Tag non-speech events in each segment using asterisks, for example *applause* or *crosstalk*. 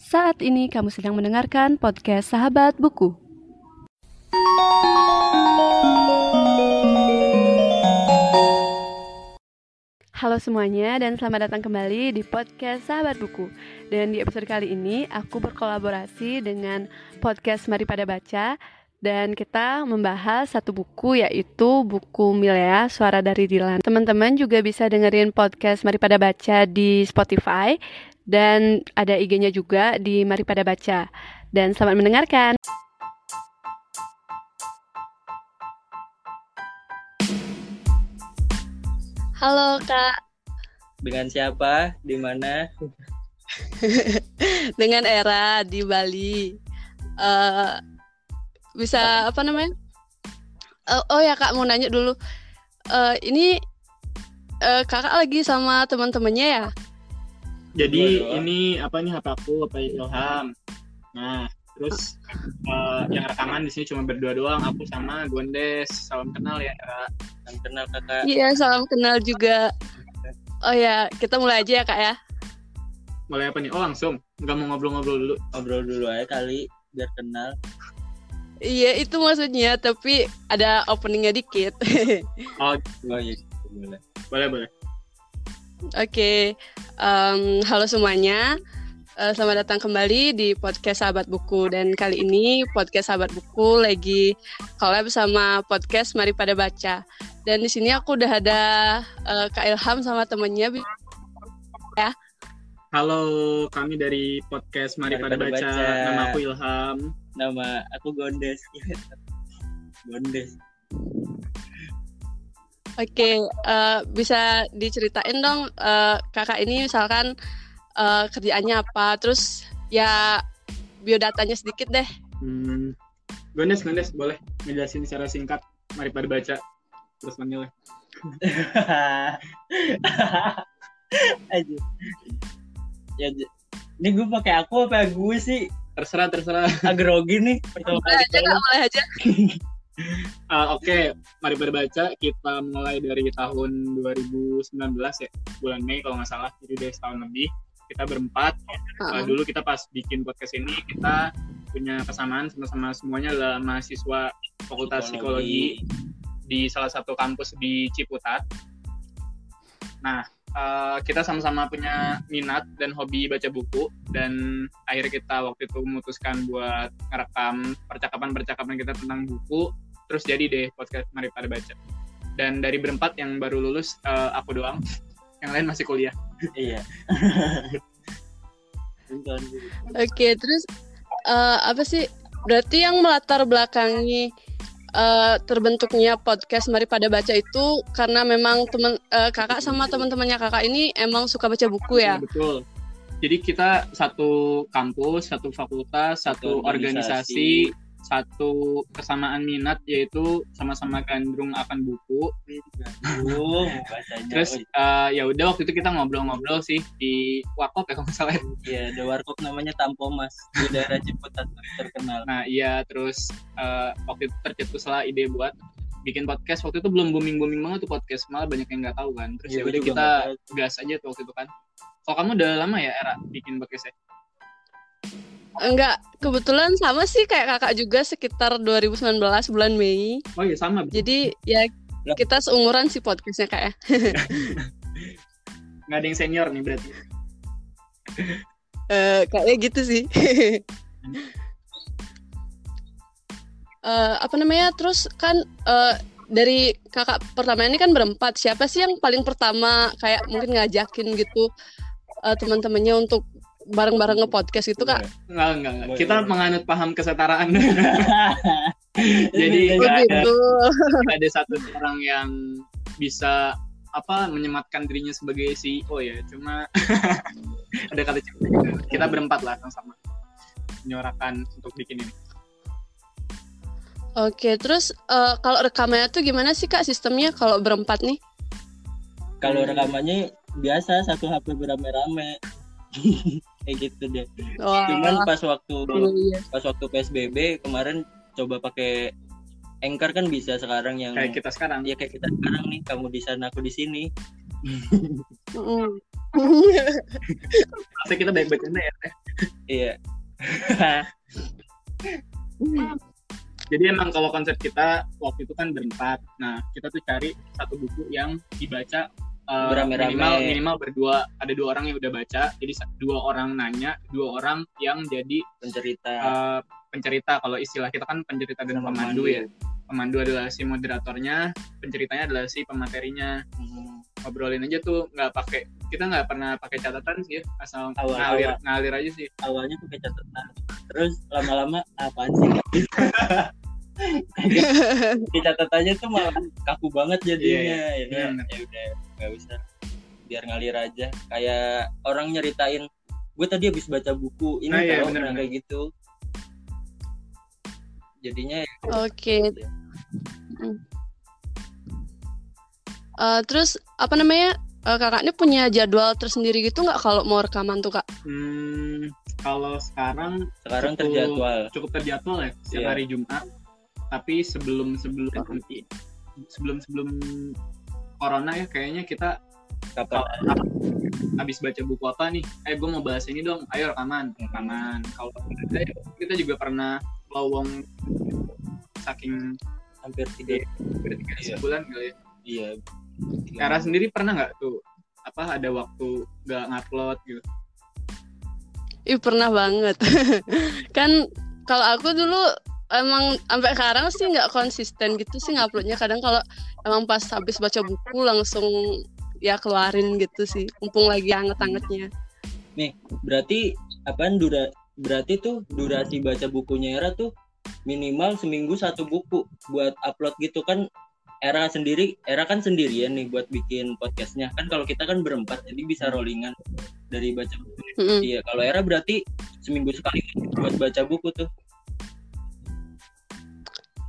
Saat ini kamu sedang mendengarkan podcast Sahabat Buku. Halo semuanya dan selamat datang kembali di podcast Sahabat Buku. Dan di episode kali ini aku berkolaborasi dengan podcast Mari Pada Baca dan kita membahas satu buku yaitu buku Milea Suara dari Dilan. Teman-teman juga bisa dengerin podcast Mari Pada Baca di Spotify dan ada IG-nya juga di Mari Pada Baca. Dan selamat mendengarkan. Halo Kak, Dengan siapa? Di mana? *laughs* dengan Era di Bali. Eh, bisa apa namanya? Eh, oh ya Kak mau nanya dulu. Eh, ini eh, Kakak lagi sama teman-temannya ya? Jadi Berdua doang. ini apa nih HP aku, HP Ilham. Nah, terus eh, yang rekaman di sini cuma berdua doang, aku sama Gondes. Salam kenal ya. Era. Salam kenal kakak. Iya, salam kenal juga. Oh ya, kita mulai aja ya Kak ya. Mulai apa nih? Oh langsung. Nggak mau ngobrol-ngobrol dulu. Ngobrol dulu aja kali biar kenal. Iya, itu maksudnya, tapi ada openingnya dikit. *laughs* Oh, Oh iya, boleh. boleh boleh. Oke, em, halo semuanya. Eh, selamat datang kembali di podcast Sahabat Buku dan kali ini podcast Sahabat Buku lagi collab sama podcast Mari Pada Baca. Dan di sini aku udah ada eh, Kak Ilham sama temennya. Halo, kami dari podcast Mari, Mari Pada Pada Baca. Baca. Nama aku Ilham. Nama aku Gondes. *laughs* Gondes. Oke, eh, bisa diceritain dong eh, kakak ini misalkan eh, kerjaannya apa, terus ya biodatanya sedikit deh. Hmm. Gondes, Gondes, boleh ngejelasin secara singkat Mari Pada Baca. Terus panggilnya. *laughs* Aja. Ya, ini gue pakai aku apa gue sih? Terserah, terserah. Agak grogi nih. *laughs* Aja, Kak, aja. *laughs* Ah, Oke, mari berbaca. Kita mulai dari tahun 2019 ya, bulan Mei kalau nggak salah. Jadi udah setahun lebih. Kita berempat. Uh, dulu kita pas bikin podcast ini kita punya kesamaan sama-sama semuanya adalah mahasiswa Fakultas Psikologi di salah satu kampus di Ciputat. Nah, eh, kita sama-sama punya minat dan hobi baca buku dan akhirnya kita waktu itu memutuskan buat ngerekam percakapan-percakapan kita tentang buku. Terus jadi deh podcast Mari Pada Baca. Dan dari berempat yang baru lulus eh, aku doang, *laughs* yang lain masih kuliah. Iya. Oke, terus eh, apa sih? Berarti yang melatar belakangi eh, terbentuknya podcast Mari Pada Baca itu karena memang teman eh, kakak sama teman-temannya kakak ini emang suka baca buku ya? Betul. Jadi kita satu kampus, satu fakultas, satu Satu organisasi, organisasi. Satu kesamaan minat yaitu sama-sama gandrung akan buku. *laughs* Bahasanya. Terus eh, ya udah waktu itu kita ngobrol-ngobrol sih di Wakop ya kalau nggak salah. Iya, ada warkop namanya Tampomas di daerah Ciputat terkenal. Nah iya terus eh, waktu itu tercetuslah ide buat bikin podcast. Waktu itu belum booming-booming banget tuh podcast, malah banyak yang nggak tahu kan. Terus Iya, ya udah kita gas aja tuh waktu itu kan. Kalau kamu udah lama ya era bikin podcastnya? Enggak, kebetulan sama sih kayak kakak juga sekitar 2019 bulan Mei. Oh iya sama. Jadi ya kita seumuran sih podcastnya kak ya. *laughs* Nggak ada yang senior nih berarti. *laughs* Eh, kayaknya gitu sih. *laughs* Eh, apa namanya? Terus kan eh, dari kakak pertama ini kan berempat. Siapa sih yang paling pertama kayak mungkin ngajakin gitu eh, teman-temannya untuk bareng-bareng nge-podcast gitu kak? Enggak, enggak, enggak. Boleh, Kita boleh. menganut paham kesetaraan. *laughs* *laughs* Jadi Ini Oh nggak ada, gitu. nggak ada satu orang yang bisa apa menyematkan dirinya sebagai CEO ya. Cuma *laughs* ada kata juga. Kita berempat lah sama-sama menyuarakan untuk bikin ini. Oke, terus eh, kalau rekamannya tuh gimana sih kak sistemnya kalau berempat nih? Kalau rekamannya biasa satu HP berame-rame. Kayak gitu deh. Wah, Cuman pas waktu iya. pas waktu PSBB kemarin coba pakai Anchor kan bisa sekarang yang Kayak kita sekarang. ya kayak kita sekarang nih kamu di sana aku di sini. Pasti kita baik bercanda ya. Iya Jadi emang kalau konsep kita waktu itu kan berempat. Nah, kita tuh cari satu buku yang dibaca uh, minimal minimal berdua. Ada dua orang yang udah baca. Jadi dua orang nanya, dua orang yang jadi pencerita uh, pencerita. Kalau istilah kita kan pencerita dan Sama pemandu pemandu. ya. Pemandu adalah si moderatornya, penceritanya adalah si pematerinya. Hmm, Ngobrolin aja tuh nggak pakai kita nggak pernah pakai catatan sih ya, asal Awal- ngalir awal. ngalir aja sih. awalnya pakai catatan terus lama-lama apaan sih *laughs* di catatannya tuh malah kaku banget jadinya ya udah Hmm. ya udah nggak usah biar ngalir aja kayak orang nyeritain gue tadi habis baca buku ini Nah, iya, bener, nah, bener. kayak gitu jadinya ya Oke. Mm. Eh, terus apa namanya? Eh, kakak ini punya jadwal tersendiri gitu nggak kalau mau rekaman tuh kak? Hmm, kalau sekarang sekarang Cukup- terjadwal cukup terjadwal ya setiap Iya. hari Jumat tapi sebelum sebelum sebelum sebelum corona ya kayaknya kita kalau habis baca buku apa nih? Eh gue mau bahas ini dong. Ayo rekaman. Rekaman. Kalau kita, kita juga pernah lowong saking hampir tiga berarti kayak Iya. sebulan kali ya. Iya. Era sendiri pernah nggak tuh? Apa ada waktu nggak ngupload gitu? Ih pernah banget. *laughs* kan kalau aku dulu emang sampai sekarang sih nggak konsisten gitu sih nguploadnya. Kadang kalau emang pas habis baca buku langsung ya keluarin gitu sih. Mumpung lagi anget-angetnya. berarti apaan dura berarti tuh durasi baca bukunya era tuh minimal seminggu satu buku buat upload gitu kan era sendiri era kan sendirian nih buat bikin podcastnya kan kalau kita kan berempat jadi bisa rollingan dari baca buku Mm-mm. iya kalau era berarti seminggu sekali buat baca buku tuh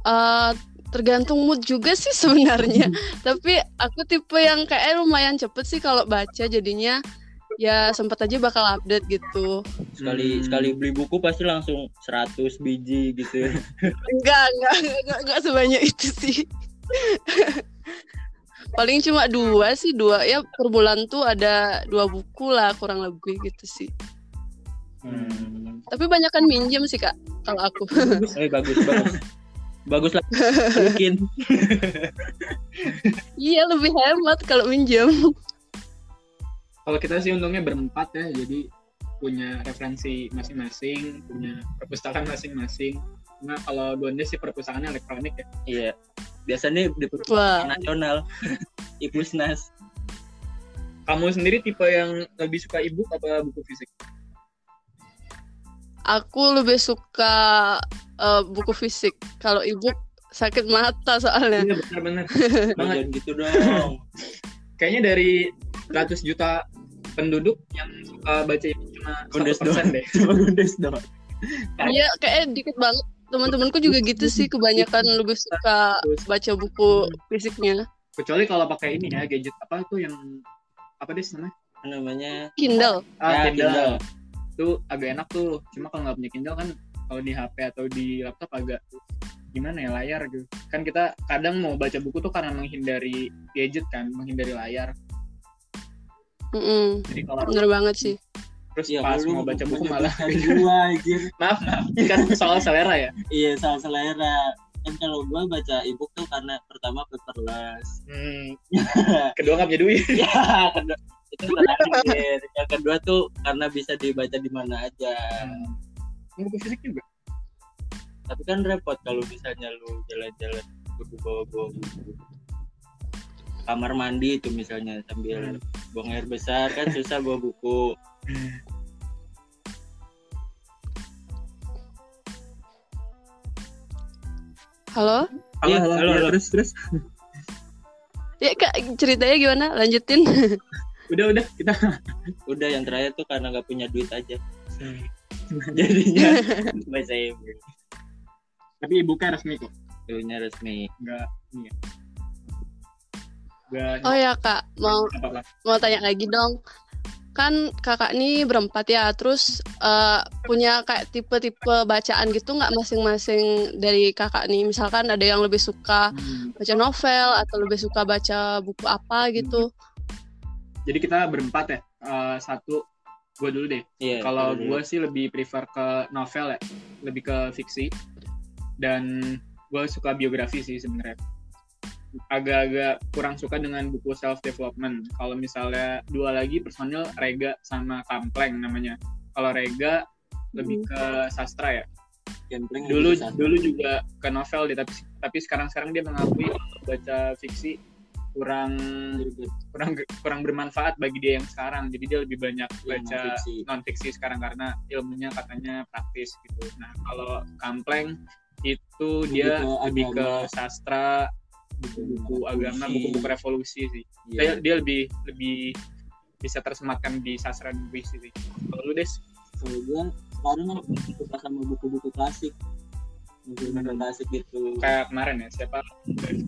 Eh, tergantung mood juga sih sebenarnya. *laughs* Tapi aku tipe yang kayak lumayan cepet sih kalau baca jadinya ya sempat aja bakal update gitu. sekali Hmm. sekali beli buku pasti langsung 100 biji gitu *laughs* Enggak, enggak, enggak, enggak sebanyak itu sih. *laughs* Paling cuma dua sih, dua ya per bulan tuh ada dua buku lah kurang lebih gitu sih. hmm. Tapi banyak kan minjem sih kak, kalau aku. Eh, bagus bagus bagus lah. *laughs* Mungkin. Iya lebih hemat kalau minjem. kalau kita sih untungnya berempat ya jadi punya referensi masing-masing punya perpustakaan masing-masing. Nah kalau Gondes sih perpustakaannya elektronik ya. Iya. Biasanya di Wah, nasional. *laughs* Ipusnas kamu sendiri tipe yang lebih suka ebook apa buku fisik aku lebih suka eh, buku fisik. Kalau ebook sakit mata soalnya. iya benar-benar banget *laughs* Jangan gitu dong kayaknya dari 100 juta penduduk yang suka baca ebook *laughs* cuma Gondes satu persen deh cuma gondes dong Iya, kayak dikit banget. Teman-temanku juga gitu sih, kebanyakan lebih suka baca buku fisiknya. kecuali kalau pakai ini ya gadget apa tuh yang apa deh namanya namanya Kindle. ah, Ya, Kindle. Kindle. Itu agak enak tuh. Cuma kalau nggak punya Kindle kan kalau di HP atau di laptop agak gimana ya layar gitu. Kan kita kadang mau baca buku tuh karena menghindari gadget kan menghindari layar. Mm-mm, jadi kalau bener banget sih. terus Iya, pas mau baca buku malah *laughs* gua anjir. Maaf maaf. Ini kan soal selera ya? Iya salah selera. Kan kalau gua baca ebook tuh karena pertama paperless. Hmm. *laughs* kedua nggak punya duit. Ya kedua itu terakhir yang kedua tuh karena bisa dibaca di mana aja Hmm. buku fisik juga tapi kan repot kalau misalnya lu jalan-jalan buku bawa bawa buku kamar mandi itu misalnya sambil buang air besar kan susah bawa buku Halo? Iya, halo, halo. terus terus Ya kak, ceritanya gimana? Lanjutin. *laughs* udah udah kita udah yang terakhir tuh karena nggak punya duit aja *laughs* jadinya baca ebook tapi ibunya resmi kok Duitnya resmi nggak ini ya nggak Oh ya kak, mau apa lah mau tanya lagi dong. Kan kakak nih berempat ya, terus eh, punya kayak tipe-tipe bacaan gitu nggak masing-masing dari kakak nih? Misalkan ada yang lebih suka Hmm. baca novel atau lebih suka baca buku apa gitu. Jadi kita berempat ya eh, satu gue dulu deh. Iya. Kalau gue sih lebih prefer ke novel ya, lebih ke fiksi. Dan gue suka biografi sih sebenarnya. Agak-agak kurang suka dengan buku self development. Kalau misalnya dua lagi personil Rega sama Kampleng namanya. Kalau Rega lebih ke sastra ya. Dulu dulu juga ke novel deh, tapi tapi sekarang sekarang dia mengakui baca fiksi kurang kurang kurang bermanfaat bagi dia yang sekarang. Jadi dia lebih banyak Iya, baca non-fiksi. non fiksi sekarang karena ilmunya katanya praktis gitu. Nah kalau Kampleng itu Lebih dia ke lebih ke agama. sastra, buku-buku agama, buku-buku revolusi sih. Iya. Dia, dia lebih lebih bisa tersematkan di sastra dan puisi sih. Kalau lu des, Kalau gue sekarang suka sama buku-buku klasik. Buku-buku klasik gitu. kayak kemarin ya siapa?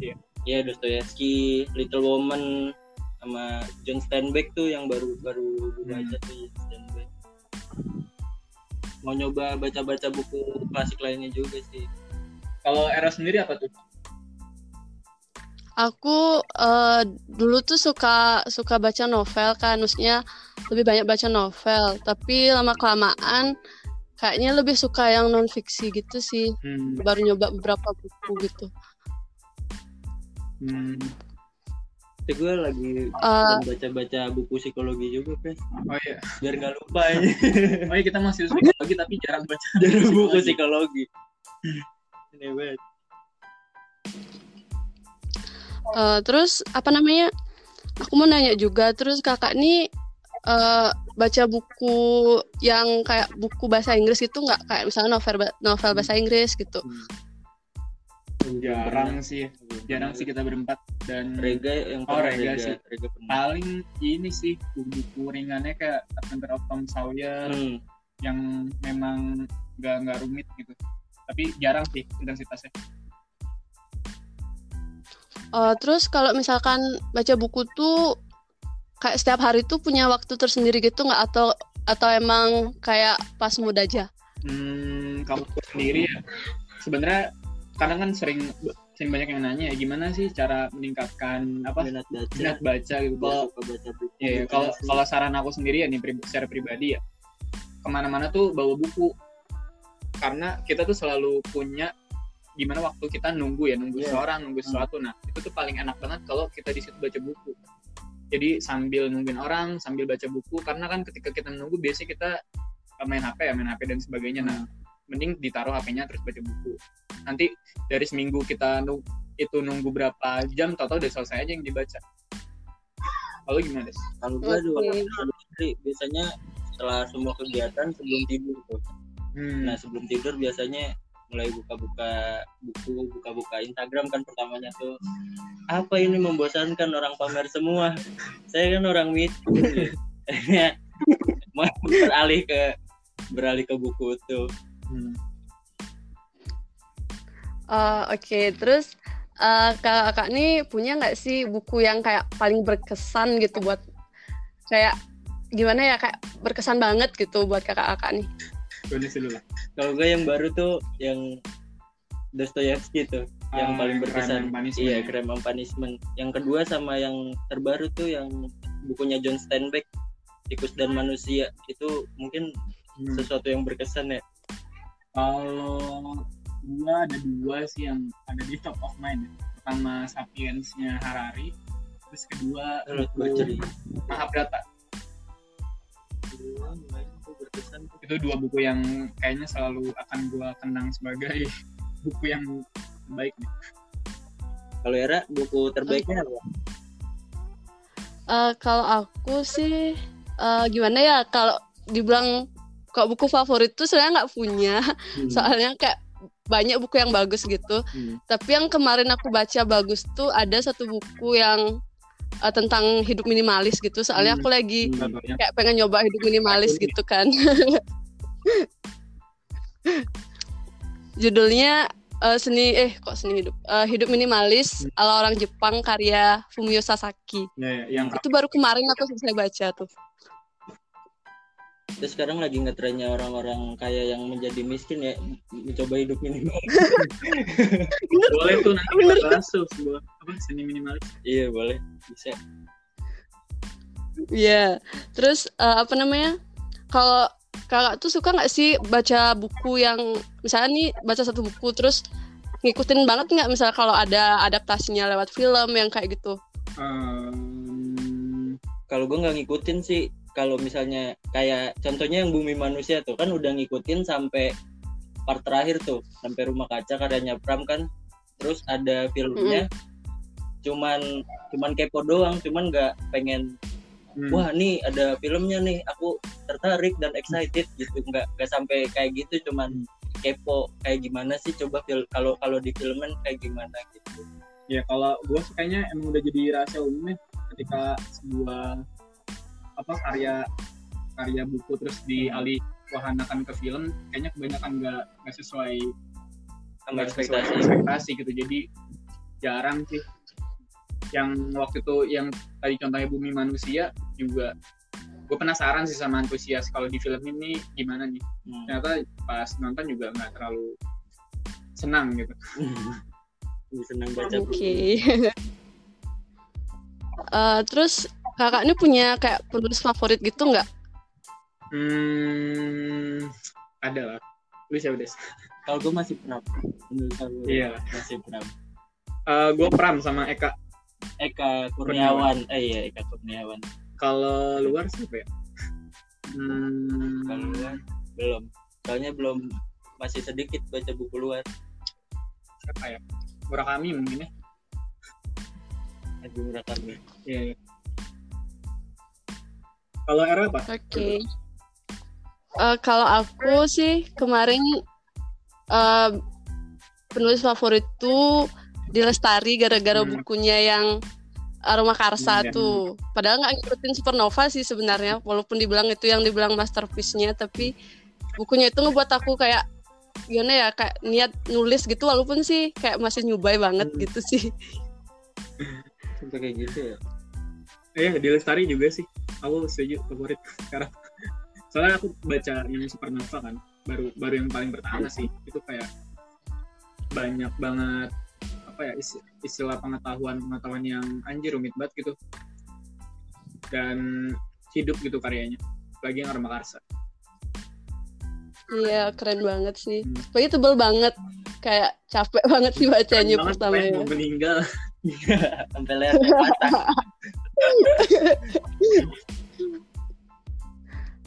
Ya? Ya Dostoyevsky, Little Woman, sama John Steinbeck tuh yang baru baru gue baca tuh John Steinbeck. Mau nyoba baca-baca buku klasik lainnya juga sih. Kalau era sendiri apa tuh? Aku eh, dulu tuh suka suka baca novel kan, maksudnya lebih banyak baca novel. Tapi lama kelamaan kayaknya lebih suka yang non fiksi gitu sih. Hmm, Baru nyoba beberapa buku gitu. Hmm. Tapi gue lagi Eh, baca-baca buku psikologi juga, Pres. Oh iya, Biar nggak lupa aja. *laughs* oh iya kita masih psikologi tapi jarang baca. *laughs* Dari buku Psikologi. psikologi. Ini banget. eh, terus apa namanya? Aku mau nanya juga. Terus kakak nih eh, baca buku yang kayak buku bahasa Inggris gitu nggak? Kayak misalnya novel novel bahasa Inggris gitu. Jarang sih, jarang sih kita berempat dan Rega yang Oh, pernah Rega sih. Rega pernah. paling ini sih buku-buku ringannya kayak Adventure of Tom Sawyer Hmm. yang memang nggak nggak rumit gitu. Tapi jarang sih intensitasnya. Eh, terus kalau misalkan baca buku tuh kayak setiap hari tuh punya waktu tersendiri gitu nggak atau atau emang kayak pas mood aja? Hmm, kamu sendiri ya. Sebenarnya kadang kan sering sering banyak yang nanya ya gimana sih cara meningkatkan apa minat baca. minat baca gitu. Kalau suka baca buku. Iya, iya. kalau kalau saran aku sendiri ya nih pri- secara pribadi ya ke mana-mana tuh bawa buku karena kita tuh selalu punya gimana waktu kita nunggu ya nunggu Iya. seorang nunggu sesuatu nah itu tuh paling enak banget kalau kita di situ baca buku jadi sambil nungguin orang sambil baca buku karena kan ketika kita menunggu biasanya kita main HP ya main HP dan sebagainya nah mending ditaruh HP-nya terus baca buku nanti dari seminggu kita nu- itu nunggu berapa jam tau-tau udah selesai aja yang dibaca kalau gimana des? kalau gua Oke. dua hari biasanya setelah semua kegiatan sebelum tidur tuh. Hmm. Nah sebelum tidur biasanya mulai buka-buka buku, buka-buka Instagram kan pertamanya tuh apa ini membosankan orang pamer semua. Saya kan orang miskin. Akhirnya *laughs* mau beralih ke beralih ke buku tuh. Hmm. Eh, Oke, terus eh, kakak nih punya nggak sih buku yang kayak paling berkesan gitu buat kayak gimana ya kayak berkesan banget gitu buat kakak-kakak nih? Gue dulu lah. Kalau gue yang baru tuh yang Dostoyevsky tuh yang Ah, paling Crime berkesan. Punishment Iya, ya. Crime and Punishment. Yang kedua sama yang terbaru tuh yang bukunya John Steinbeck Tikus dan Manusia itu mungkin Hmm. sesuatu yang berkesan ya. Kalau gua ada dua sih yang ada di top of mind. ya. Pertama Sapiensnya Harari, terus kedua buku Mahabharata. tuh. Itu dua buku yang kayaknya selalu akan gua kenang sebagai *laughs* buku yang baik nih. Kalau Era buku terbaiknya apa? Eh, kalau aku sih eh, gimana ya kalau dibilang kok buku favorit tuh sebenarnya nggak punya *laughs* soalnya kayak banyak buku yang bagus gitu Hmm. tapi yang kemarin aku baca bagus tuh ada satu buku yang eh, tentang hidup minimalis gitu soalnya Hmm. aku lagi Contohnya. kayak pengen nyoba hidup minimalis gitu kan *laughs* judulnya eh, seni eh kok seni hidup Eh, hidup minimalis Hmm. ala orang Jepang karya Fumio Sasaki Ya, ya, yang itu baru kemarin aku selesai baca tuh Terus sekarang lagi ngetrennya orang-orang kaya yang menjadi miskin ya mencoba hidup minimal. boleh tuh nanti Bener. kita bahas tuh sebuah apa seni minimalis. iya boleh bisa. Iya. Terus eh, apa namanya? Kalau kakak tuh suka nggak sih baca buku yang misalnya nih baca satu buku terus ngikutin banget nggak misalnya kalau ada adaptasinya lewat film yang kayak gitu? Ehm, Kalau gue nggak ngikutin sih. Kalau misalnya kayak contohnya yang Bumi Manusia tuh kan udah ngikutin sampai part terakhir tuh sampai Rumah Kaca karyanya Pram kan. Terus ada filmnya. Cuman cuman kepo doang, cuman nggak pengen hmm, wah nih ada filmnya nih aku tertarik dan excited gitu nggak nggak sampai kayak gitu cuman kepo kayak gimana sih coba fil- kalau kalau di filmen kayak gimana gitu ya kalau gue sih kayaknya emang udah jadi rahasia umum ya ketika sebuah apa karya karya buku terus dialih wahanakan ke film kayaknya kebanyakan nggak nggak sesuai sama nggak sesuai ekspektasi. ekspektasi gitu. Jadi jarang sih. Yang waktu itu yang tadi contohnya bumi manusia juga gue penasaran sih sama antusias kalau di film ini gimana nih. Hmm. ternyata pas nonton juga nggak terlalu senang gitu. Lebih *laughs* senang baca Oke. buku. *laughs* Eh, terus kakak ini punya kayak penulis favorit gitu nggak? hmm ada lah. Lu siapa des kalau gue masih pram. Aku Iya. masih pram. Gue pram sama Eka. Eka Kurniawan. Eh iya Eka Kurniawan. Kalau luar siapa ya? Hmm, kalau luar belum. Soalnya belum masih sedikit baca buku luar. Siapa ya? Murakami mungkin ya. Haji Murakami. Iya, iya. Kalau era apa? Oke. Eh, kalau aku sih kemarin eh, penulis favorit tuh Dilestari gara-gara Hmm. bukunya yang Aroma Karsa Hmm, ya. tuh. Padahal nggak ngikutin Supernova sih sebenarnya, walaupun dibilang itu yang dibilang masterpiece-nya, tapi bukunya itu ngebuat aku kayak gimana ya kayak niat nulis gitu walaupun sih kayak masih nyubai banget Hmm. gitu sih. sampai kayak gitu ya Iya, di Lestari juga sih. Aku setuju favorit *laughs* sekarang. Soalnya aku baca yang Supernova kan, baru baru yang paling pertama sih. Itu kayak banyak banget apa ya is- istilah pengetahuan pengetahuan yang anjir rumit banget gitu. Dan hidup gitu karyanya. Lagi yang Arma Karsa. Iya, keren banget sih. Hmm. Pokoknya tebel banget. Kayak capek *laughs* banget sih bacanya pertama ya. mau meninggal. *laughs* sampai leher patah *laughs*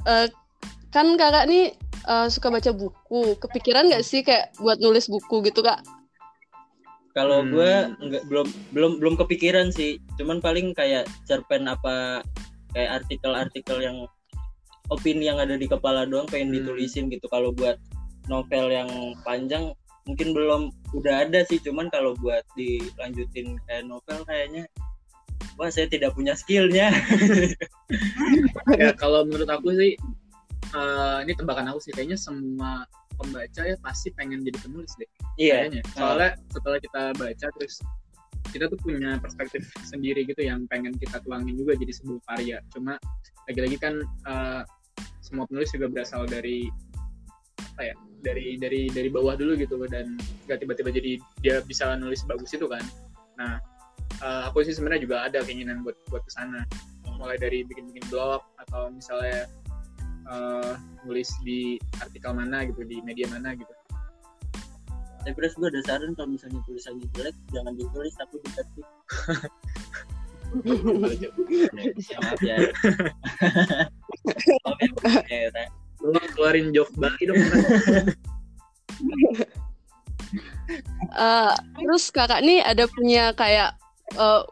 Eh, kan kakak nih eh, suka baca buku. Kepikiran nggak sih kayak buat nulis buku gitu kak? Kalau Hmm. gue nggak belum belum belum kepikiran sih. Cuman paling kayak cerpen apa kayak artikel-artikel yang opini yang ada di kepala doang pengen Hmm. ditulisin gitu. Kalau buat novel yang panjang mungkin belum udah ada sih. Cuman kalau buat dilanjutin kayak novel kayaknya wah saya tidak punya skillnya. *laughs* ya kalau menurut aku sih eh, ini tebakan aku sih kayaknya semua pembaca ya pasti pengen jadi penulis deh. Iya. kayaknya. Soalnya setelah kita baca terus kita tuh punya perspektif sendiri gitu yang pengen kita tuangin juga jadi sebuah karya. Cuma lagi-lagi kan eh, semua penulis juga berasal dari apa ya dari dari dari bawah dulu gitu dan nggak tiba-tiba jadi dia bisa nulis bagus itu kan. Nah aku sih sebenarnya juga ada keinginan buat buat ke sana mulai dari bikin-bikin blog atau misalnya eh, nulis di artikel mana gitu di media mana gitu Tapi terus gue ada saran kalau misalnya tulisannya jelek jangan ditulis tapi diketik. ya, maaf ya. ya. Lo keluarin joke Bali dong Eh, terus kakak nih ada punya kayak eh,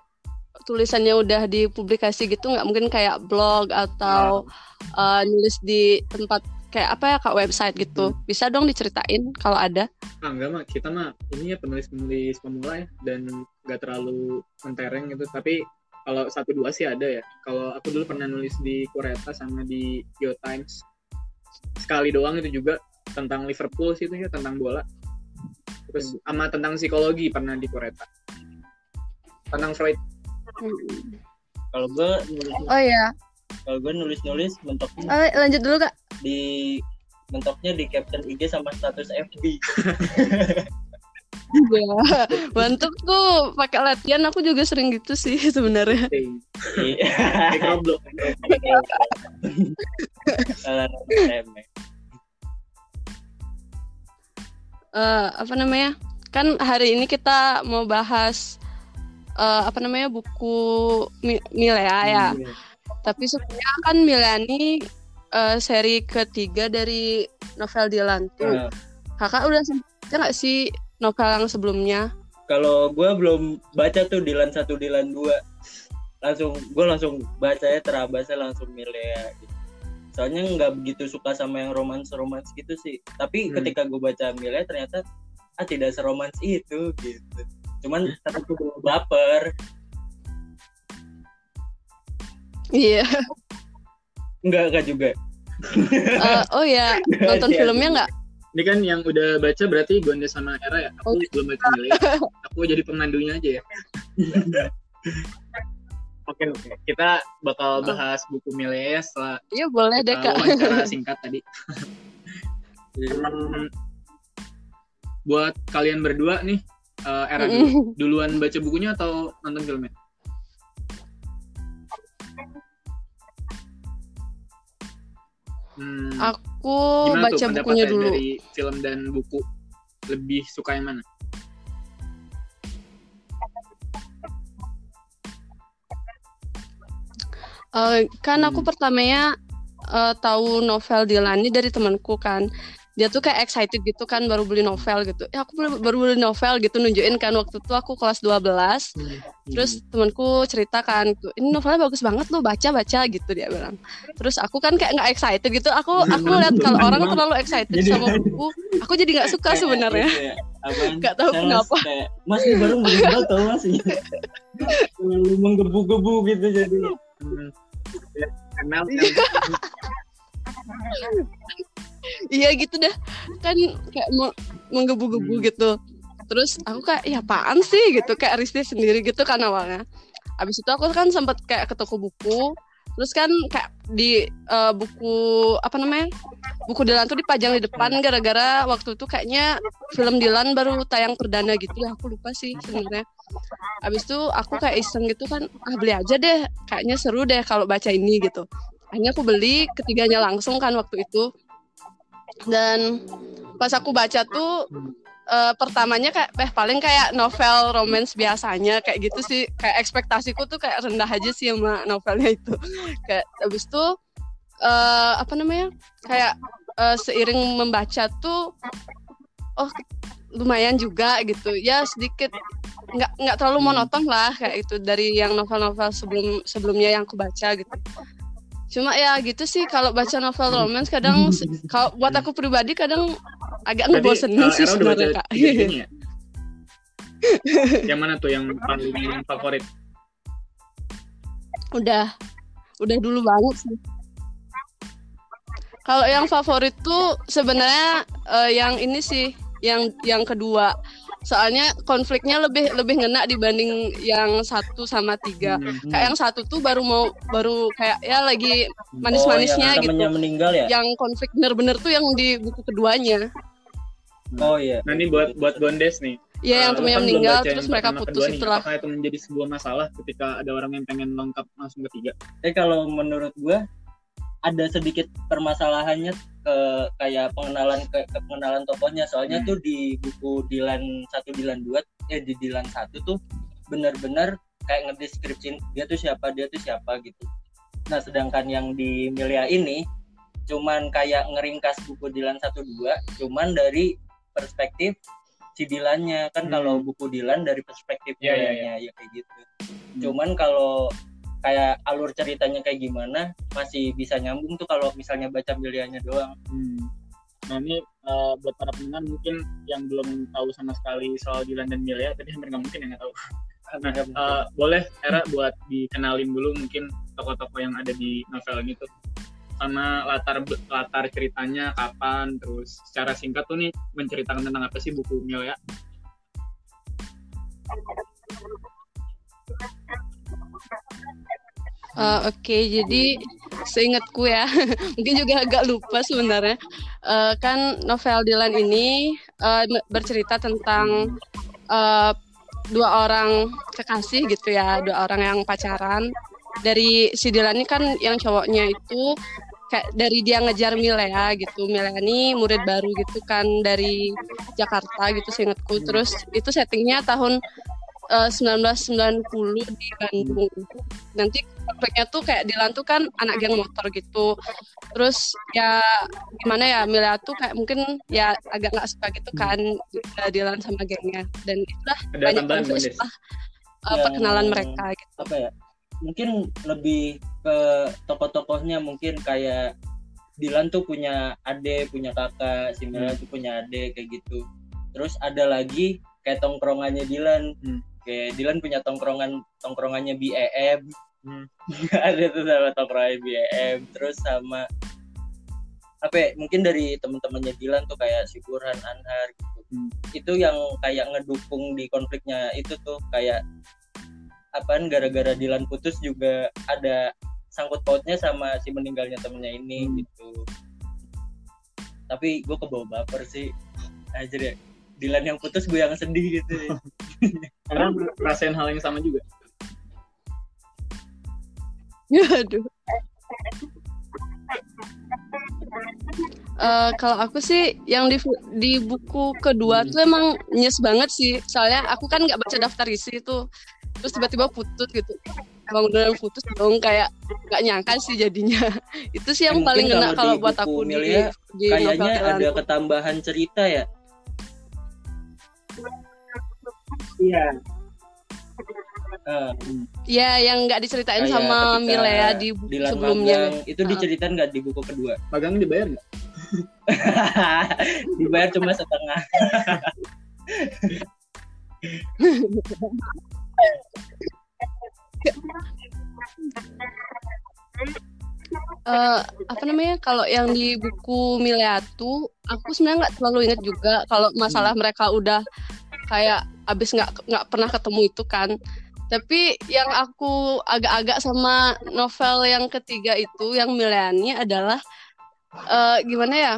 tulisannya udah dipublikasi gitu nggak? Mungkin kayak blog atau eh, nulis di tempat kayak apa ya kak website gitu? Bisa dong diceritain kalau ada? ah enggak mah kita mah ini ya penulis-penulis pemula ya dan nggak terlalu mentereng gitu. Tapi kalau satu dua sih ada ya. Kalau aku dulu pernah nulis di Kureta sama di Geo Times. Sekali doang itu juga tentang Liverpool sih itu ya tentang bola. Terus sama tentang psikologi pernah di Kureta tentang Freud Kalau gue nulis Oh ya, kalau gue nulis nulis mentoknya Eh, lanjut dulu kak. di mentoknya di caption IG sama status FB. Iya, mantep tuh pakai latihan aku juga sering gitu sih *laughs* sebenarnya. Iya. *laughs* Eh, apa namanya? Kan hari ini kita mau bahas eh, apa namanya buku Mi- Milea ya. Iya. Tapi sebenarnya kan Milea ini eh, seri ketiga dari novel Dylan tuh. Nah, Kakak udah sempat baca nggak sih novel yang sebelumnya? kalau gue belum baca tuh Dilan satu Dilan dua langsung gue langsung bacanya terabasnya langsung Milea gitu. soalnya nggak begitu suka sama yang romans romans gitu sih tapi Hmm. ketika gue baca Milea ternyata ah tidak seromans itu gitu cuman tapi gue baper Iya. enggak enggak juga Eh, oh ya, *laughs* nonton filmnya nggak? Ini kan yang udah baca berarti Gondes sama Era ya. Aku belum baca Milea. *laughs* Aku jadi pemandunya aja ya. *laughs* Oke oke. Kita bakal bahas buku Milea setelah Iya boleh deh uh, kak. wawancara singkat tadi. Buat kalian berdua nih, uh, Era dulu. duluan baca bukunya atau nonton filmnya? Hmm, Aku gimana baca tuh bukunya dulu. dari film dan buku? Lebih suka yang mana? Eh, kan aku Hmm. pertamanya eh, tahu novel Dylan ini dari temanku kan. Dia tuh kayak excited gitu kan baru beli novel gitu. Ya aku baru, baru beli novel gitu nunjukin kan waktu itu aku kelas 12. Terus temanku cerita kan, ini novelnya bagus banget lo baca baca gitu dia bilang. Terus aku kan kayak nggak excited gitu. Aku aku lihat kalau orang terlalu excited Jadi- sama buku, aku jadi nggak suka sebenarnya. ya, apaan? Nggak tahu kenapa. kayak, mas ini baru meninggal tau mas *laughs* Terlalu menggebu-gebu gitu jadi Hmm. *laughs* Ya, Iya gitu dah. Kan kayak mau menggebu-gebu Hmm. gitu. Terus aku kayak ya apaan sih gitu kayak risih sendiri gitu kan awalnya. Abis itu aku kan sempat kayak ke toko buku. Terus kan kayak di eh, buku apa namanya? Buku Dilan tuh dipajang di depan gara-gara waktu itu kayaknya film Dilan baru tayang perdana gitu ya aku lupa sih sebenarnya. Abis itu aku kayak iseng gitu kan ah beli aja deh kayaknya seru deh kalau baca ini gitu. Akhirnya aku beli ketiganya langsung kan waktu itu dan pas aku baca tuh eh, pertamanya kayak eh paling kayak novel romance biasanya kayak gitu sih. Kayak ekspektasiku tuh kayak rendah aja sih sama novelnya itu. *laughs* Kayak habis itu eh, apa namanya kayak eh, seiring membaca tuh oh lumayan juga gitu. Ya sedikit nggak nggak terlalu monoton lah kayak itu dari yang novel-novel sebelum sebelumnya yang aku baca gitu cuma ya gitu sih kalau baca novel romance kadang se- kalau buat aku pribadi kadang agak ngebosenin uh, sih sebenarnya kak ya? *laughs* yang mana tuh yang paling favorit? udah udah dulu banget sih kalau yang favorit tuh sebenarnya eh, yang ini sih yang yang kedua soalnya konfliknya lebih lebih ngena dibanding yang satu sama tiga Hmm. kayak yang satu tuh baru mau baru kayak ya lagi manis-manisnya oh, yang gitu meninggal ya yang konflik bener-bener tuh yang di buku keduanya oh iya Nah ini buat buat Gondes nih. ya yang Eh, temennya kan meninggal terus mereka putus kedua nih. itulah Apakah itu menjadi sebuah masalah ketika ada orang yang pengen lengkap langsung ketiga? Eh kalau menurut gua ada sedikit permasalahannya ke kayak pengenalan ke, ke pengenalan tokohnya soalnya Hmm. tuh di buku Dilan satu Dilan dua eh di Dilan satu tuh benar-benar kayak ngedeskripsiin dia tuh siapa dia tuh siapa gitu. Nah sedangkan yang di Milia ini cuman kayak ngeringkas buku Dilan satu dua cuman dari perspektif si Dilannya kan Hmm. kalau buku Dilan dari perspektif Iya, iya, Milianya ya kayak gitu. Cuman kalau kayak alur ceritanya kayak gimana masih bisa nyambung tuh kalau misalnya baca Milianya doang. Hmm. Nah ini eh, buat para pendengar mungkin yang belum tahu sama sekali soal Dilan dan Milea, tapi hampir nggak mungkin yang nggak tahu. Nah, eh, boleh Era buat dikenalin dulu mungkin tokoh-tokoh yang ada di novel ini tuh sama latar latar ceritanya kapan terus secara singkat tuh nih menceritakan tentang apa sih buku Milea Eh, Oke, jadi seingatku ya, *laughs* mungkin juga agak lupa sebenarnya. Eh, kan novel Dylan ini uh, bercerita tentang uh, dua orang kekasih gitu ya, dua orang yang pacaran. Dari si Dilan ini kan yang cowoknya itu kayak dari dia ngejar Milea gitu. Milea ini murid baru gitu kan dari Jakarta gitu seingatku. Terus itu settingnya tahun uh, 1990 di Bandung. Nanti konfliknya tuh kayak Dilan tuh kan anak geng motor gitu. Terus ya gimana ya Mila tuh kayak mungkin ya agak nggak suka gitu kan Dilan sama gengnya. Dan itulah Ada banyak konflik setelah uh, perkenalan mereka gitu. Apa ya? Mungkin lebih ke tokoh-tokohnya mungkin kayak Dilan tuh punya adik, punya kakak, si Mila hmm. tuh punya adik kayak gitu. Terus ada lagi kayak tongkrongannya Dilan. Hmm kayak Dylan punya tongkrongan tongkrongannya BEM hmm. *laughs* ada tuh sama tongkrongan BEM terus sama apa ya, mungkin dari teman-temannya Dylan tuh kayak si Burhan Anhar gitu hmm. itu yang kayak ngedukung di konfliknya itu tuh kayak apaan gara-gara Dylan putus juga ada sangkut pautnya sama si meninggalnya temennya ini hmm. gitu tapi gue kebawa baper sih aja deh Dilan yang putus gue yang sedih gitu. *laughs* Karena rasain hal yang sama juga. Aduh Uh, kalau aku sih yang di di buku kedua hmm. tuh emang nyes banget sih. Soalnya aku kan nggak baca daftar isi itu terus tiba-tiba putus gitu. Emang beneran putus dong kayak nggak nyangka sih jadinya. *laughs* Itu sih yang paling kena kalau buat aku di, di kayaknya ada ketambahan cerita ya Iya. Uh, ya yang nggak diceritain sama Mila ya di buku di sebelumnya magang, itu uh. diceritain nggak di buku kedua *laughs* magang dibayar nggak *laughs* dibayar cuma setengah uh, *laughs* apa namanya kalau yang di buku Mileatu aku sebenarnya nggak terlalu ingat juga kalau masalah hmm. mereka udah kayak abis nggak nggak pernah ketemu itu kan. Tapi yang aku agak-agak sama novel yang ketiga itu yang Milani adalah uh, gimana ya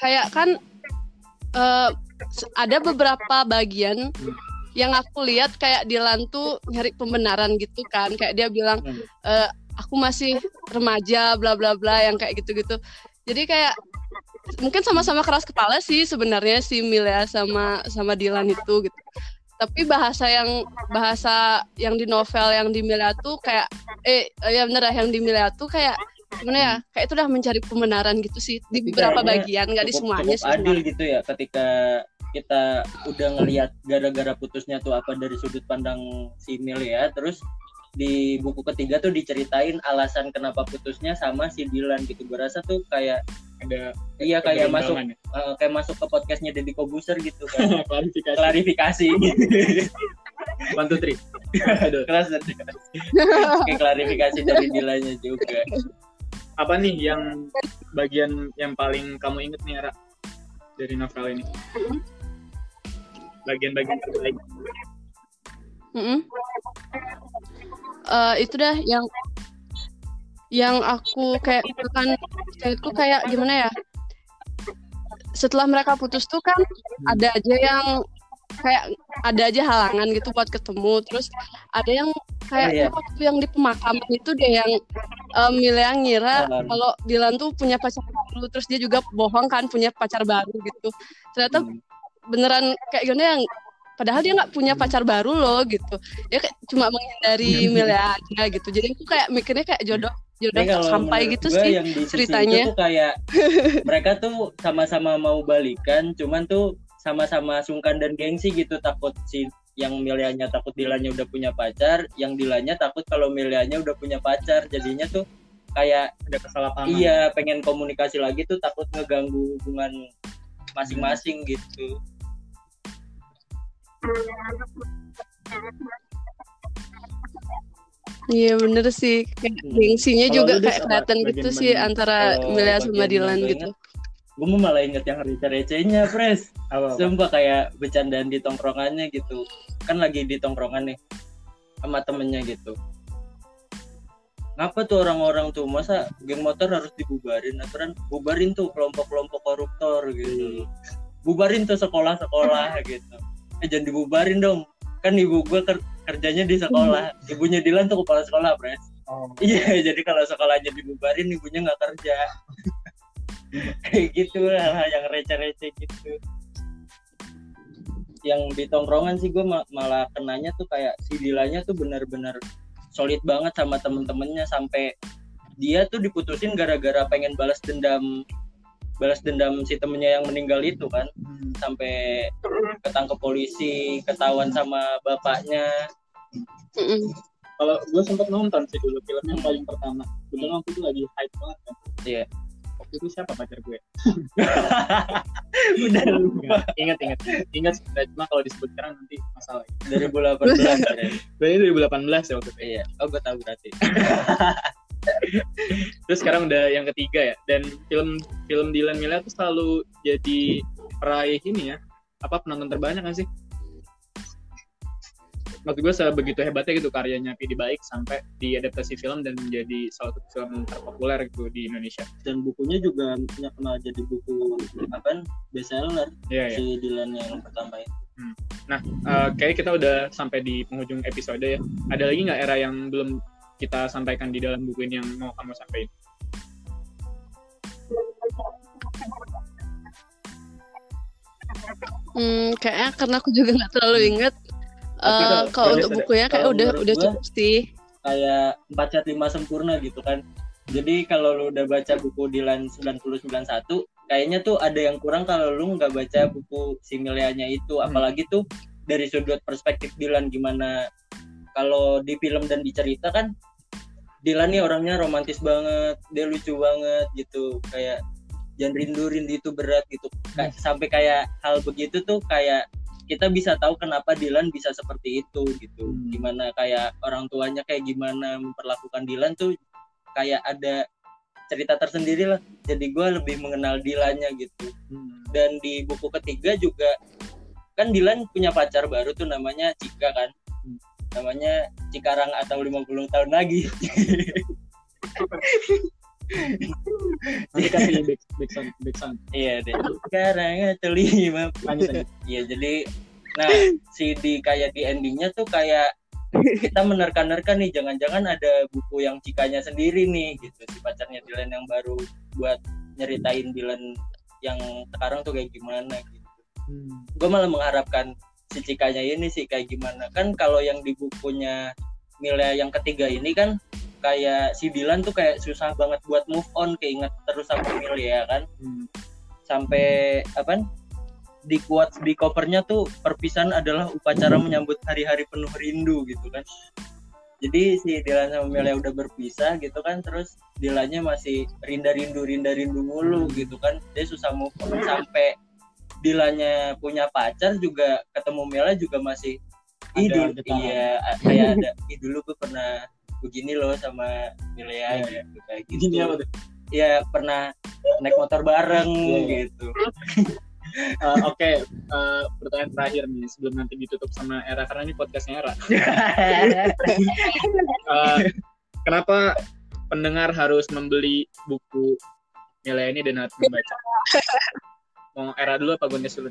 kayak kan uh, ada beberapa bagian yang aku lihat kayak Dilan tuh nyari pembenaran gitu kan. Kayak dia bilang e, aku masih remaja bla bla bla yang kayak gitu-gitu. Jadi kayak mungkin sama-sama keras kepala sih sebenarnya si Milia sama sama Dilan itu gitu. Tapi bahasa yang bahasa yang di novel yang di Mila tuh kayak eh ya bener yang di Mila tuh kayak gimana ya kayak itu udah mencari pembenaran gitu sih. Di beberapa bagian nggak di semuanya sih adil gitu ya ketika kita udah ngelihat gara-gara putusnya tuh apa dari sudut pandang si Mil ya terus di buku ketiga tuh diceritain alasan kenapa putusnya sama si Dilan gitu. Gue rasa tuh kayak ada iya kayak masuk ya? uh, kayak masuk ke podcastnya Deddy Kobuser gitu kan. *laughs* Klarifikasi. Klarifikasi. *laughs* One two three. Kelas kayak klarifikasi dari Dilannya juga. Apa nih yang bagian yang paling kamu inget nih Ara? Dari novel ini. Bagian-bagian terbaik. Mm -hmm uh, itu dah yang yang aku kayak misalkan itu kayak gimana ya setelah mereka putus tuh kan ada aja yang kayak ada aja halangan gitu buat ketemu terus ada yang kayak oh, iya. waktu yang di pemakaman itu dia yang um, yang ngira um. kalau Dilan tuh punya pacar baru terus dia juga bohong kan punya pacar baru gitu ternyata hmm. beneran kayak gimana yang padahal dia nggak punya pacar baru loh gitu. Dia kayak cuma menghindari *laughs* Milia aja gitu. Jadi aku kayak mikirnya kayak jodoh jodoh sampai gitu sih yang ceritanya. tuh kayak *laughs* mereka tuh sama-sama mau balikan cuman tuh sama-sama sungkan dan gengsi gitu. Takut si yang Milianya takut Dilanya udah punya pacar, yang Dilanya takut kalau Milianya udah punya pacar, jadinya tuh kayak ada kesalahpahaman. Iya, pengen komunikasi lagi tuh takut ngeganggu hubungan masing-masing gitu. Iya bener sih kayak hmm. gengsinya juga kayak kelihatan gitu sih antara oh, Milia sama Dylan gitu. Gue mau malah inget yang receh-recehnya, Pres. Sumpah kayak bercandaan di tongkrongannya gitu. Kan lagi di tongkrongan nih sama temennya gitu. Ngapa tuh orang-orang tuh masa geng motor harus dibubarin? Aturan bubarin tuh kelompok-kelompok koruptor gitu. bubarin tuh sekolah-sekolah gitu eh jangan dibubarin dong. Kan ibu gue ker- kerjanya di sekolah. *laughs* Ibunya Dilan tuh kepala sekolah pres Oh. iya *laughs* jadi kalau sekolahnya dibubarin ibunya nggak kerja. *laughs* Kayak gitu hal-hal yang receh-receh gitu. Yang di tongkrongan sih gue malah kenanya tuh kayak si Dilanya tuh benar-benar solid banget sama temen-temennya. Sampai dia tuh diputusin gara-gara pengen balas dendam balas dendam si temennya yang meninggal itu kan Hmm. sampai ketangkep polisi ketahuan sama bapaknya. Kalau gue sempat nonton sih dulu film yang paling pertama. Kebetulan waktu itu lagi hype banget kan. Iya. Waktu itu siapa pacar gue? *laughs* udah lupa Ingat, ingat. Ingat, ingat. cuma kalau disebut sekarang nanti masalah. 2018 ya. *laughs* Berarti 2018 ya waktu itu. iya oh gue tahu berarti *laughs* Terus sekarang udah yang ketiga ya. Dan film film Dylan Mila tuh selalu jadi peraih ini ya. Apa penonton terbanyak gak sih? Maksud gue sebegitu hebatnya gitu karyanya Pidi Baik sampai diadaptasi film dan menjadi salah satu film terpopuler gitu di Indonesia. dan bukunya juga pernah jadi buku apa bestseller Iya, iya. si Dylan yang pertama itu Eh, kayaknya kita udah sampai di penghujung episode ya. Ada lagi nggak era yang belum kita sampaikan di dalam buku ini yang mau kamu sampaikan? Hmm, kayaknya karena aku juga nggak terlalu inget. Tapi Eh, kalau- untuk bukunya kayak udah udah cukup sih. kayak empat cat lima sempurna gitu kan jadi kalau lu udah baca buku Dylan 9091 kayaknya tuh ada yang kurang kalau lu nggak baca buku Similianya itu Hmm. apalagi tuh dari sudut perspektif Dylan gimana kalau di film dan di cerita kan Dylan nih orangnya romantis banget dia lucu banget gitu kayak jangan rindu rindu itu berat gitu Kayak- sampai kayak hal begitu tuh kayak kita bisa tahu kenapa Dylan bisa seperti itu gitu Hmm. gimana kayak orang tuanya kayak gimana memperlakukan Dylan tuh kayak ada cerita tersendiri lah jadi gue lebih mengenal Dylannya gitu Hmm. dan di buku ketiga juga kan Dylan punya pacar baru tuh namanya Cika kan Hmm. Namanya Cikarang atau 50 tahun lagi Nanti kasih back, back sound, back sound. iya deh sekarang atau lima. Iya jadi nah si di kayak di endingnya tuh kayak kita menerka-nerka nih jangan-jangan ada buku yang cikanya sendiri nih gitu si pacarnya Dylan yang baru buat nyeritain Dylan yang sekarang tuh kayak gimana gitu. Hmm. Gue malah mengharapkan si cikanya ini sih kayak gimana. Kan kalau yang di bukunya Milea yang ketiga ini kan kayak si Dylan tuh kayak susah banget buat move on keinget terus sama Milea kan? Hmm. sampai apa? Di quotes di covernya tuh perpisahan adalah upacara menyambut hari-hari penuh rindu gitu kan? Jadi si Dylan sama Melia udah berpisah gitu kan? Terus Dylannya masih rinda rindu rinda rindu mulu gitu kan? Dia susah move on sampai Dylannya punya pacar juga ketemu Melia juga masih getaran. iya kayak ada *laughs* ih dulu gue pernah begini loh sama Melia Iya, gitu kayak gitu Gini apa tuh? ya pernah naik motor bareng Iya, iya. gitu *laughs* Eh, Oke, eh, pertanyaan terakhir nih sebelum nanti ditutup sama Era karena ini podcastnya Era. *laughs* Eh, kenapa pendengar harus membeli buku nilai ini dan harus membaca? Mau Era dulu apa Gondes dulu?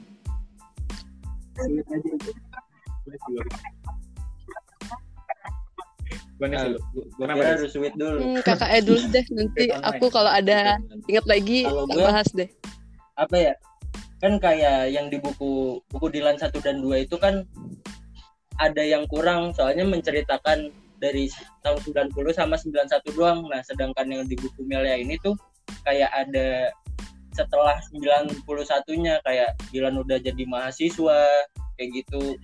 Gue Des? harus sweet dulu. Hmm, kakak Ed dulu deh. Nanti aku kalau ada ingat lagi Kalau gua- bahas deh. apa ya? Kan kayak yang di buku buku Dilan 1 dan 2 itu kan ada yang kurang soalnya menceritakan dari tahun 90 sama 91 doang. Nah sedangkan yang di buku Melia ini tuh kayak ada setelah 91 nya kayak Dilan udah jadi mahasiswa kayak gitu.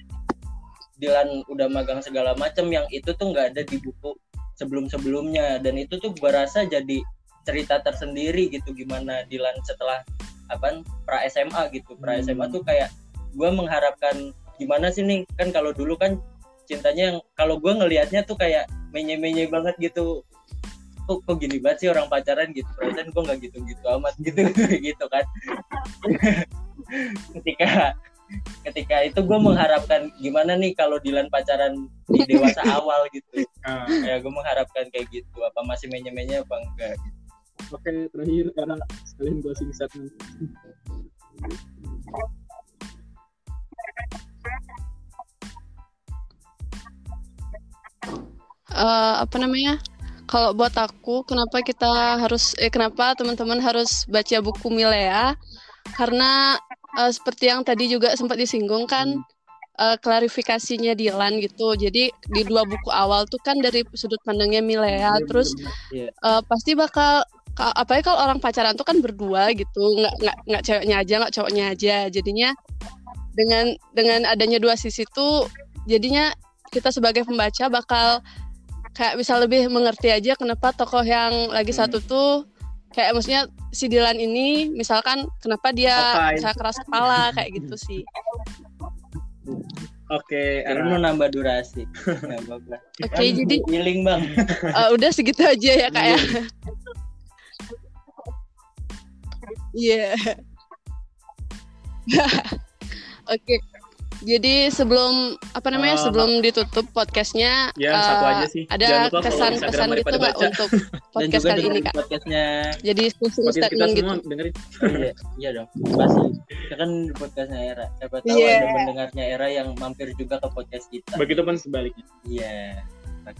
Dilan udah magang segala macam yang itu tuh nggak ada di buku sebelum-sebelumnya. Dan itu tuh gua rasa jadi cerita tersendiri gitu gimana Dilan setelah apa pra SMA gitu. Pra Hmm. SMA tuh kayak gue mengharapkan gimana sih nih? Kan kalau dulu kan cintanya yang kalau gue ngelihatnya tuh kayak menye-menye banget gitu kok kok gini banget sih orang pacaran gitu. Perasaan gue nggak gitu-gitu amat gitu hmm. *laughs* gitu kan. Ketika ketika itu gue mengharapkan gimana nih kalau Dilan pacaran di dewasa *laughs* awal gitu. Uh. ya gue mengharapkan kayak gitu. Apa masih menye-menye apa enggak gitu. oke terakhir karena sekalian gue singkat. Uh, apa namanya? Kalau buat aku kenapa kita harus eh kenapa teman-teman harus baca buku Milea? Karena uh, seperti yang tadi juga sempat disinggung kan uh, klarifikasinya Dilan gitu. Jadi di dua buku awal tuh kan dari sudut pandangnya Milea terus uh, pasti bakal apa ya kalau orang pacaran tuh kan berdua gitu. Nggak nggak nggak ceweknya aja nggak cowoknya aja. Jadinya dengan dengan adanya dua sisi tuh jadinya kita sebagai pembaca bakal kayak bisa lebih mengerti aja kenapa tokoh yang lagi hmm. satu tuh kayak maksudnya si Dilan ini misalkan kenapa dia bisa keras kepala kayak gitu sih. Oke, okay, mau nambah durasi. *laughs* Oke, okay, jadi healing bang. Uh, *laughs* udah segitu aja ya kak ya. Iya. *laughs* Oke. Jadi sebelum apa namanya uh, sebelum ditutup podcastnya, ya, uh, satu aja sih. ada kesan-kesan gitu nggak untuk *laughs* podcast kali ini kak? Podcastnya. Jadi khusus statement gitu. Dengerin. Oh, iya, iya dong. Pasti. Kita kan podcastnya Era. Siapa tahu yeah. ada pendengarnya Era yang mampir juga ke podcast kita. Begitu pun sebaliknya. Iya. Yeah.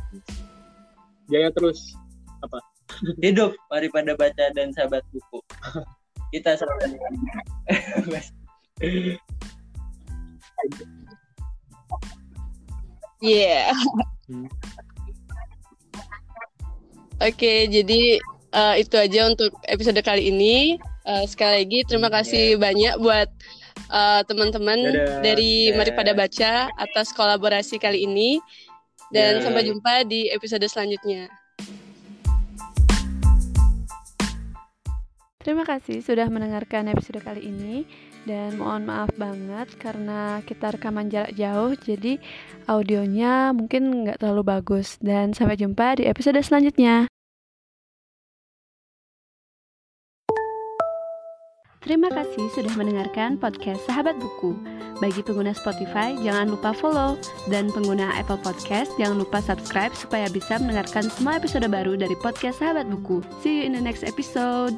Jaya terus apa? *laughs* Hidup mari pada baca dan sahabat buku. Kita selalu. *laughs* Yeah. Hmm. Oke, okay, jadi uh, itu aja untuk episode kali ini. Uh, sekali lagi terima hmm, kasih yeah. banyak buat uh, teman-teman dari Mari Pada Baca atas kolaborasi kali ini. Dan yeah. sampai jumpa di episode selanjutnya. Terima kasih sudah mendengarkan episode kali ini dan mohon maaf banget karena kita rekaman jarak jauh jadi audionya mungkin nggak terlalu bagus dan sampai jumpa di episode selanjutnya Terima kasih sudah mendengarkan podcast Sahabat Buku. Bagi pengguna Spotify, jangan lupa follow. Dan pengguna Apple Podcast, jangan lupa subscribe supaya bisa mendengarkan semua episode baru dari podcast Sahabat Buku. See you in the next episode.